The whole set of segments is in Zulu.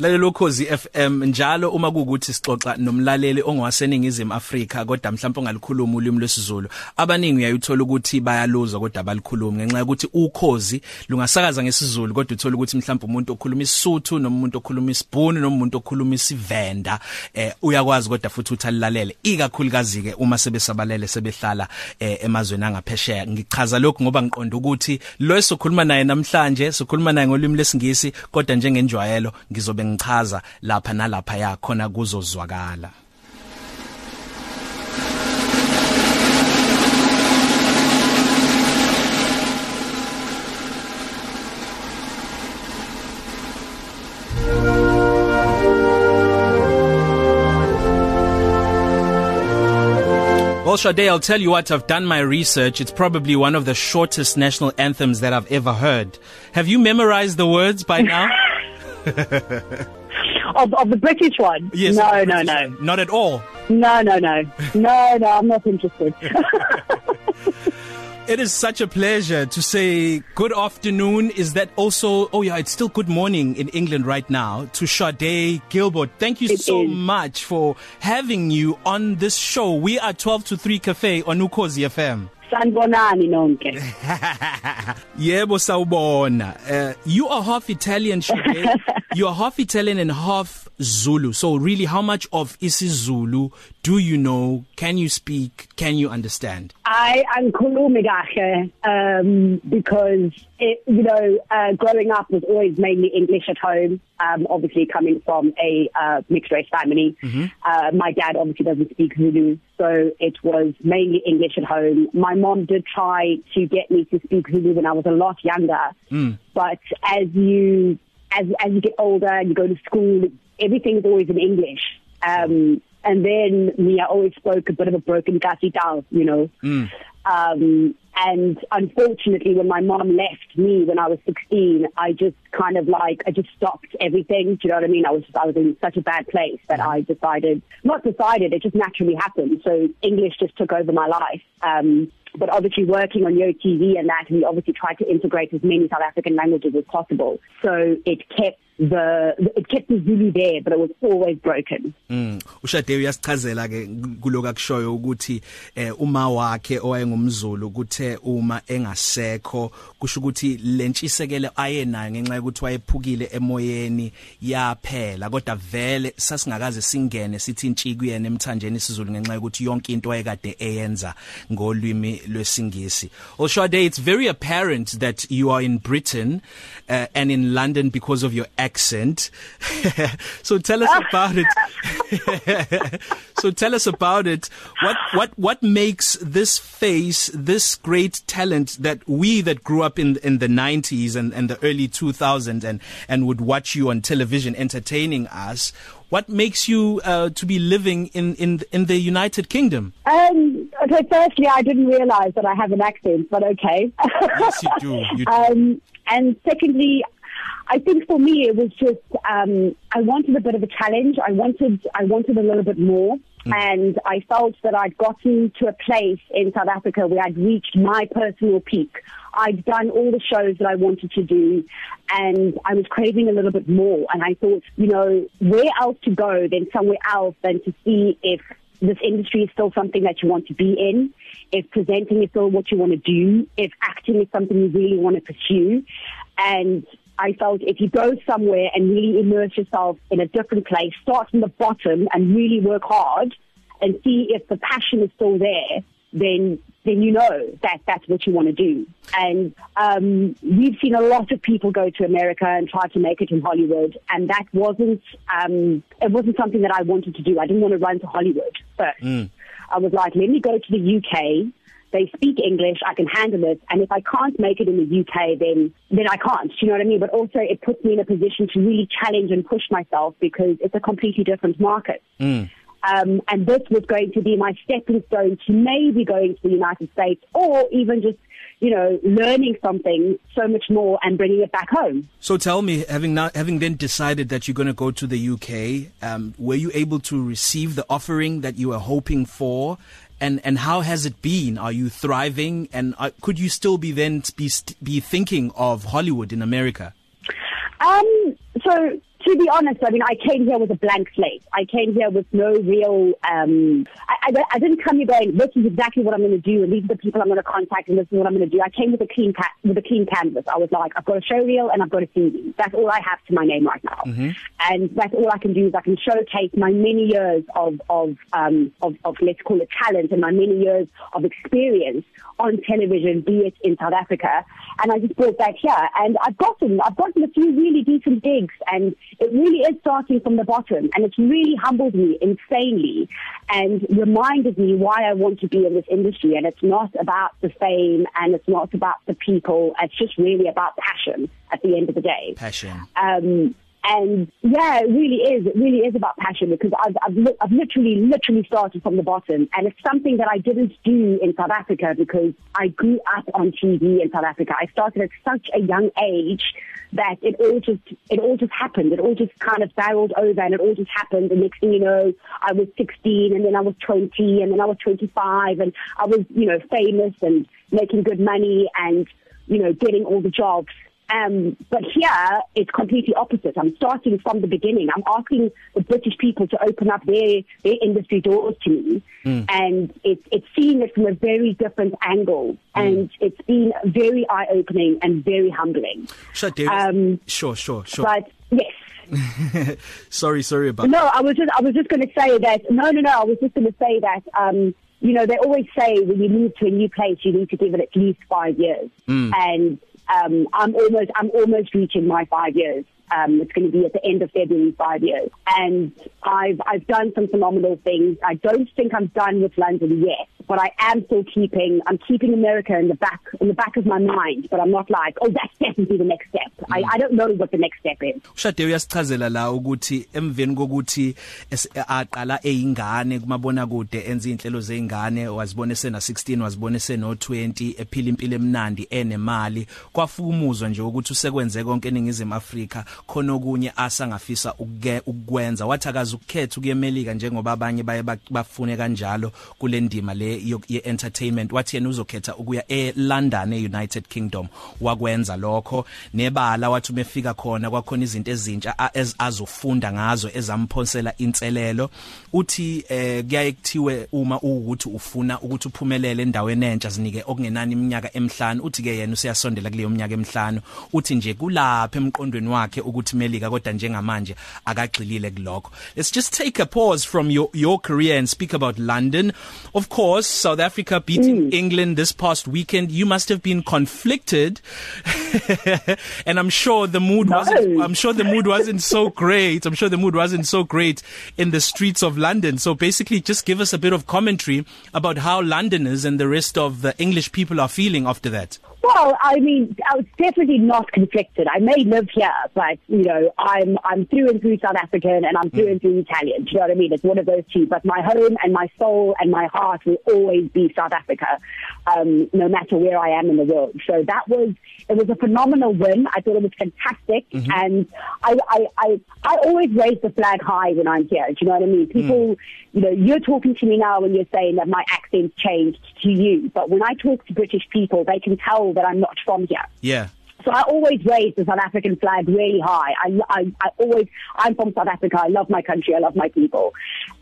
lalelo khozi FM njalo uma kuukuthi sixoxa nomlaleli ongowaseningizimu Afrika kodwa mhlawumbe ongalikhuluma ulimi lwesiZulu abaningi uyayithola ukuthi bayaluzwa kodwa abalikhulumi ngenxa yokuthi ukhozi lungasakaza ngesizulu kodwa uthola ukuthi mhlawumbe umuntu okhuluma isisuthu noma umuntu okhuluma isibhunu noma umuntu okhuluma isivenda eh uyakwazi kodwa futhi uthalilalele ikakhulukazi ke uma sebesabalele sebehlala eh, emazweni angaphesheya. Ngichaza lokhu ngoba ngiqonda ukuthi lo esokhuluma naye namhlanje sokhuluma naye ngolimi lesingisi kodwa njengenjwayelo ngizobe ngichaza lapha nalapha yakhona kuzozwakala Well, Sade, I'll tell you what, I've done my research. It's probably one of the shortest national anthems that I've ever heard. Have you memorized the words by now? of, of the British one? Yes. No, no, no. One. Not at all. No, no, no. No, no, I'm not interested. It is such a pleasure to say good afternoon. Is that also, oh yeah, it's still good morning in England right now to Sade Gilbert. Thank you It so is. much for having you on this show. We are 12 to 3 Cafe on Ukozi FM. Sanibonani nonke. Yebo sawubona. Uh, you are half Italian, Sade. You are half Italian and half Zulu. So really how much of isiZulu do you know? Can you speak? Can you understand? I am Kulumi kahle um because it, you know uh, growing up was always mainly English at home um obviously coming from a uh, mixed race family mm-hmm. uh, my dad obviously doesn't speak Zulu so it was mainly English at home my mom did try to get me to speak Zulu when I was a lot younger mm. but as you as as you get older and you go to school everything is always in English um and then me I always spoke a bit of a broken Gasitao you know mm. um and unfortunately when my mom left me when I was 16 I just kind of like I just stopped everything. Do you know what I mean? I was I was in such a bad place that I decided not decided it just naturally happened. So English just took over my life. Um but obviously working on Yo TV and that we obviously tried to integrate as many South African languages as possible. So it kept the it kept the Zulu there but it was always broken. Mm. Ushade uyasichazela ke kuloku akushoyo ukuthi eh uma wakhe owayengumzulu kuthe uma engasekho. Kusho ukuthi lentshisekelo ayenayo ngenxa yokuthi wayephukile emoyeni yaphela. Kodwa vele sasingakaze singene sithi intshi kuyena emthanjeni isizulu ngenxa yokuthi yonke into ayekade eyenza ngolwimi lwesingisi. Oshade it's very apparent that you are in Britain uh, and in London because of your accent. So tell us about it. So tell us about it. What what what makes this face this great talent that we that grew up in in the 90s and and the early 2000s and and would watch you on television entertaining us what makes you uh, to be living in in in the United Kingdom Um, okay, firstly, I didn't realize that I have an accent, but okay. yes you do you do um, and secondly, I think for me it was just um, I wanted a bit of a challenge. I wanted I wanted a little bit more. Mm. And I felt that I'd gotten to a place in South Africa where I'd reached my personal peak. I'd done all the shows that I wanted to do and I was craving a little bit more. And I thought, you know, where else to go than somewhere else than to see if this industry is still something that you want to be in, if presenting is still what you want to do, if acting is something you really want to pursue. And I felt if you go somewhere and really immerse yourself in a different place, start from the bottom and really work hard and see if the passion is still there, then then you know that that's what you want to do. And um, we've seen a lot of people go to America and try to make it in Hollywood, and that wasn't um, it wasn't something that I wanted to do. I didn't want to run to Hollywood first. Mm. I was like, let me go to the UK. They speak English, I can handle it, and if I can't make it in the UK, then then I can't. You know what I mean? But also, it puts me in a position to really challenge and push myself because it's a completely different market. Mm. Um, and this was going to be my stepping stone to maybe going to the United States or even just, you know, learning something so much more and bringing it back home. So tell me, having now, having then decided that you're going to go to the UK, um, were you able to receive the offering that you were hoping for? And, and how has it been? Are you thriving? And uh, could you still be then be, be thinking of Hollywood in America? Um, so to be honest, I mean, I came here with a blank slate. I came here with no real. Um, I, I, I didn't come here going, "This is exactly what I'm going to do, and these are the people I'm going to contact, and this is what I'm going to do." I came with a clean ca- with a clean canvas. I was like, "I've got a show reel and I've got a CV. That's all I have to my name right now, mm-hmm. and that's all I can do is I can showcase my many years of of um, of, of let's call it talent and my many years of experience on television, be it in South Africa, and I just brought that here, and I've gotten I've gotten a few really decent gigs, and it really is starting from the bottom, and it's really humbled me insanely, and reminded me why I want to be in this industry, and it's not about the fame, and it's not about the people, it's just really about passion at the end of the day. Passion. Um, And yeah, it really is. It really is about passion because I've, I've, li- I've literally, literally started from the bottom. And it's something that I didn't do in South Africa because I grew up on TV in South Africa. I started at such a young age that it all just, it all just happened. It all just kind of barreled over and it all just happened. The next thing you know, I was 16 and then I was 20 and then I was 25 and I was, you know, famous and making good money and, you know, getting all the jobs. Um, but here it's completely opposite. I'm starting from the beginning. I'm asking the British people to open up their, their industry doors to me. Mm. And it's, it's seeing it from a very different angle. Mm. And it's been very eye opening and very humbling. Sure, David. Um, sure, sure, sure. But yes. sorry, sorry about No, that. I was just, I was just going to say that, no, no, no, I was just going to say that, um, you know, they always say when you move to a new place, you need to give it at least five years. Mm. And um, I'm almost I'm almost reaching my five years. Um, it's going to be at the end of February, five years, and I've I've done some phenomenal things. I don't think I'm done with London yet, but I am still keeping I'm keeping America in the back in the back of my mind. But I'm not like, oh, that's definitely the next step. Mm. I, I don't know what the next step is. Ushade uyasichazela la ukuthi emveni kokuthi aqala eyingane kumabona kude enza inhlelo zeingane wazibona sena 16 wazibona seno 20 ephila impilo emnandi enemali kwafuka umuzwa nje ukuthi usekwenze konke eningizimu Afrika khona okunye asangafisa ukuke ukwenza wathi akazi ukukhetha ukuyemelika njengoba abanye baye bafune kanjalo kule ndima le ye entertainment wathi yena uzokhetha ukuya eLondon eUnited Kingdom wakwenza lokho. Nebala wathi umefika khona kwakhona izinto ezintsha azofunda ngazo ezamphonsela inselelo. Uthi eh kuyaye kuthiwe uma ukuthi ufuna ukuthi uphumelele endaweni entsha zinike okungenani iminyaka emihlanu. Uthi ke yena usiyasondela kuleyo minyaka emihlanu. Uthi nje kulapha emqondweni wakhe ukuthi melika kodwa njengamanje akagxilile kulokho. Let's just take a pause from your your career and speak about London. Of course South Africa beating mm. England this past weekend. You must have been conflicted. And I'm sure the mood no. wasn't I'm sure the mood wasn't so great. I'm sure the mood wasn't so great in the streets of London. So basically just give us a bit of commentary about how Londoners and the rest of the English people are feeling after that. Well, I mean, I was definitely not conflicted. I may live here, but you know, I'm I'm through and through South African, and I'm through mm. and through Italian. Do you know what I mean? It's one of those two. But my home and my soul and my heart will always be South Africa, um, no matter where I am in the world. So that was it was a phenomenal win. I thought it was fantastic, mm-hmm. and I, I I I always raise the flag high when I'm here. Do you know what I mean? People, mm. you know, you're talking to me now when you're saying that my accent's changed to you, but when I talk to British people, they can tell that I'm not from here. Yeah. So I always raise the South African flag really high. I, I, I always, I'm from South Africa. I love my country. I love my people.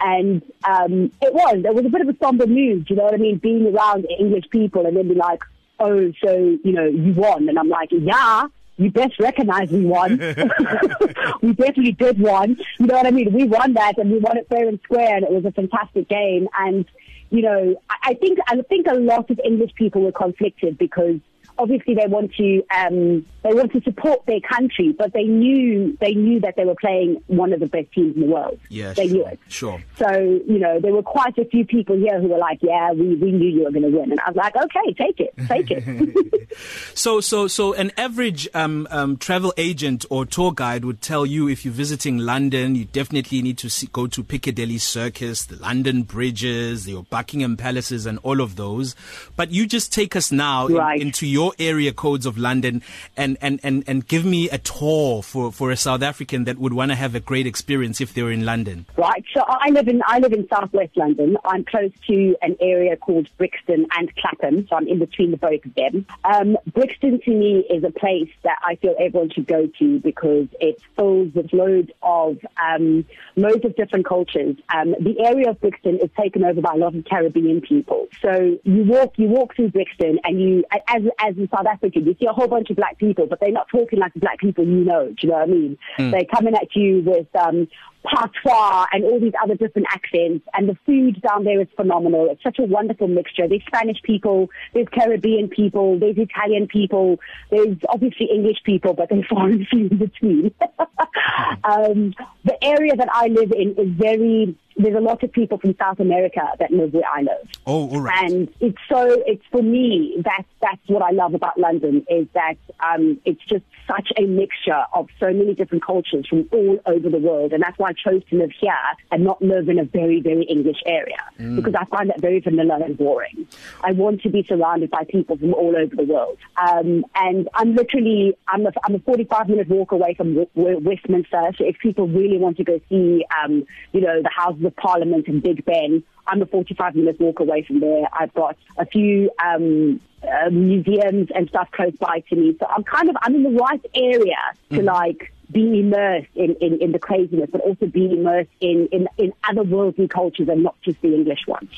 And, um, it was, there was a bit of a somber mood, you know what I mean? Being around English people and then be like, oh, so, you know, you won. And I'm like, yeah, you best recognize we won. we definitely did won. You know what I mean? We won that and we won it fair and square and it was a fantastic game. And, you know, I, I think, I think a lot of English people were conflicted because obviously they want to um, they want to support their country, but they knew they knew that they were playing one of the best teams in the world. Yeah, they sure, knew it. Sure. So you know there were quite a few people here who were like, "Yeah, we we knew you were going to win," and I was like, "Okay, take it, take it." so so so an average um, um, travel agent or tour guide would tell you if you're visiting London, you definitely need to see, go to Piccadilly Circus, the London bridges, your Buckingham Palaces, and all of those. But you just take us now right. in, into your your area codes of London and and and and give me a tour for for a South African that would want to have a great experience if they were in London. Right. So I live in I live in southwest London. I'm close to an area called Brixton and Clapham, so I'm in between the both of them. Um Brixton to me is a place that I feel everyone should go to because it's filled with loads of um loads of different cultures. Um the area of Brixton is taken over by a lot of Caribbean people. So you walk you walk through Brixton and you as as in South Africa you see a whole bunch of black people but they're not talking like the black people you know, do you know what I mean? Mm. They're coming at you with um patois and all these other different accents and the food down there is phenomenal it's such a wonderful mixture there's spanish people there's caribbean people there's italian people there's obviously english people but there's and few in between um the area that i live in is very there's a lot of people from South America that live where I live. Oh, all right. And it's so it's for me that's that's what I love about London is that um it's just such a mixture of so many different cultures from all over the world and that's why chose to live here and not live in a very very English area mm. because I find that very vanilla and boring. I want to be surrounded by people from all over the world. Um and I'm literally I'm a I'm a 45 minute walk away from Westminster so if people really want to go see um you know the houses of Parliament and Big Ben. I'm a 45 minute walk away from there. I've got a few um, uh, museums and stuff close by to me. So I'm kind of I'm in the right area to mm. like be immersed in, in, in the craziness, but also be immersed in, in, in other worldly cultures and not just the English ones.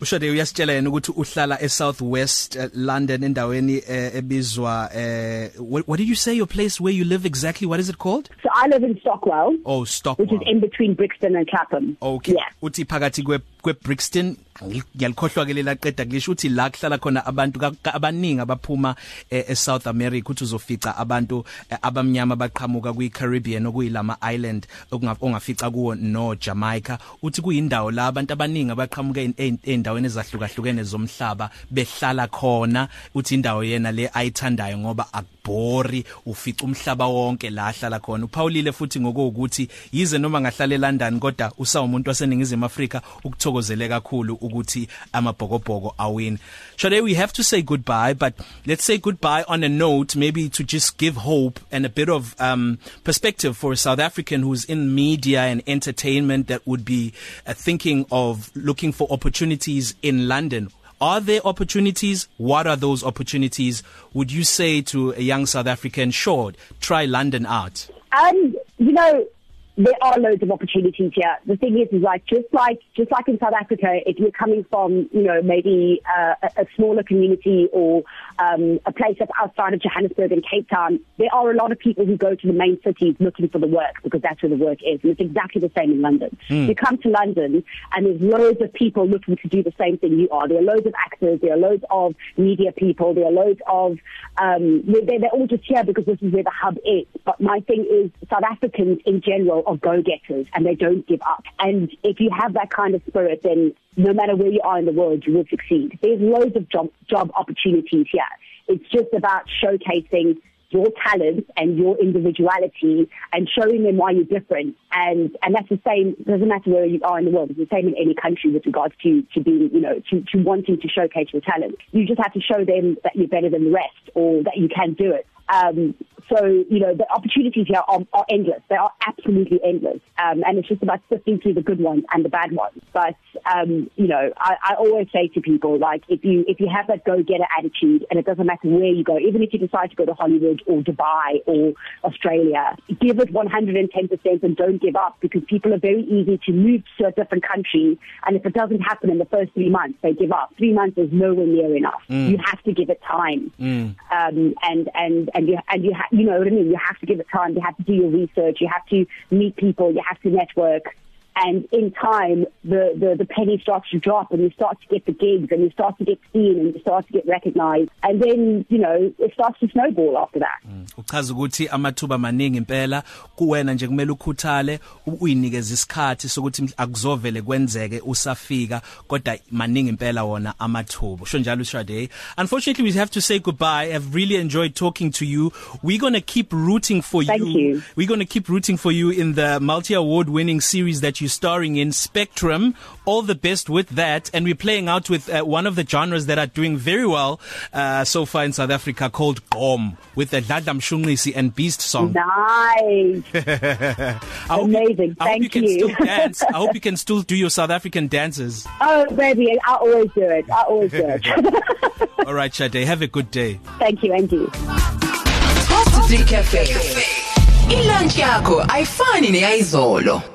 Ushade uyasitshela yena ukuthi uhlala e Southwest uh, London endaweni uh, ebizwa uh, what, what did you say? Your place where you live exactly? What is it called? So I live in Stockwell Oh Stockwell. which is in between Brixton and Clapham. Okay. Yeah. uthi phakathi kwe kwe Brixton ngiyalikhohlwa ke lela qeda kulisho ukuthi la kuhlala khona abantu abaningi abaphuma e, e South America uthi uzofica abantu e, abamnyama baqhamuka kwi Caribbean okuyilama island ongafica kuwo no Jamaica uthi kuyindawo la abantu abaningi abaqhamuka eindaweni ezahlukahlukene zomhlaba behlala khona. Uthi indawo yena le ayithandayo ngoba akubhori ufica umhlaba wonke la ahlala khona. uPaulile futhi ngokuthi yize noma ngahlala eLondon kodwa usawumuntu waseningizimu Afrika ukuthokozele kakhulu ukuthi amabhokobhoko awin Shade we have to say goodbye but let's say goodbye on a note maybe to just give hope and a bit of um perspective for a South African who's in media and entertainment that would be uh, thinking of looking for opportunities in London Are there opportunities? What are those opportunities? Would you say to a young South African, sure, try London out? Um, you know, there are loads of opportunities here. The thing is, is like just like just like in South Africa, if you're coming from you know maybe uh, a, a smaller community or um, a place that's outside of Johannesburg and Cape Town, there are a lot of people who go to the main cities looking for the work because that's where the work is, and it's exactly the same in London. Mm. You come to London, and there's loads of people looking to do the same thing you are. There are loads of actors, there are loads of media people, there are loads of um, they're, they're all just here because this is where the hub is. But my thing is, South Africans in general are go-getters and they don't give up. And if you have that kind of spirit, then no matter where you are in the world, you will succeed. There's loads of job, job opportunities here. It's just about showcasing your talents and your individuality and showing them why you're different and and that's the same doesn't matter where you are in the world it's the same in any country with regards to to being you know to to wanting to showcase your talent you just have to show them that you're better than the rest or that you can do it um so you know the opportunities here are, are endless. They are absolutely endless. Um and it's just about sifting through the good ones and the bad ones. But um you know i i always say to people like if you if you have that go getter attitude and it doesn't matter where you go even if you decide to go to hollywood or dubai or australia give it 110% and don't give up because people are very easy to move to a different country and if it doesn't happen in the first 3 months they give up. 3 months is nowhere near enough. Mm. you have to give it time. Mm. um and and and you and you ha you know what I mean? You have to give it time. You have to do your research. You have to meet people. You have to network. And in time the the the penny starts to drop and you start to get the gigs and you start to get seen and you start to get recognized. And then you know it starts to snowball after that. Uchaza ukuthi amathuba maningi impela. Kuwena nje kumele ukhuthale uyinikeza isikhathi sokuthi akuzovele kwenzeke usafika kodwa maningi impela wona amathuba. Usho njalo uShade unfortunately we have to say goodbye. I've really enjoyed talking to you. We're going to keep rooting for Thank you. you. We're going to keep rooting for you in the multi award winning series that you you're starring in Spectrum. All the best with that. And we're playing out with uh, one of the genres that are doing very well uh, so far in South Africa called Gom with the Dladla Mshunqisi and Beast song. Nice. Amazing. You, I Thank hope you. can you. still dance. I hope you can still do your South African dances. Oh, baby, I always do it. I always do it. All right, Shade, have a good day. Thank you, and you. Coffee Cafe. Ilunch yakho ayifani neyizolo.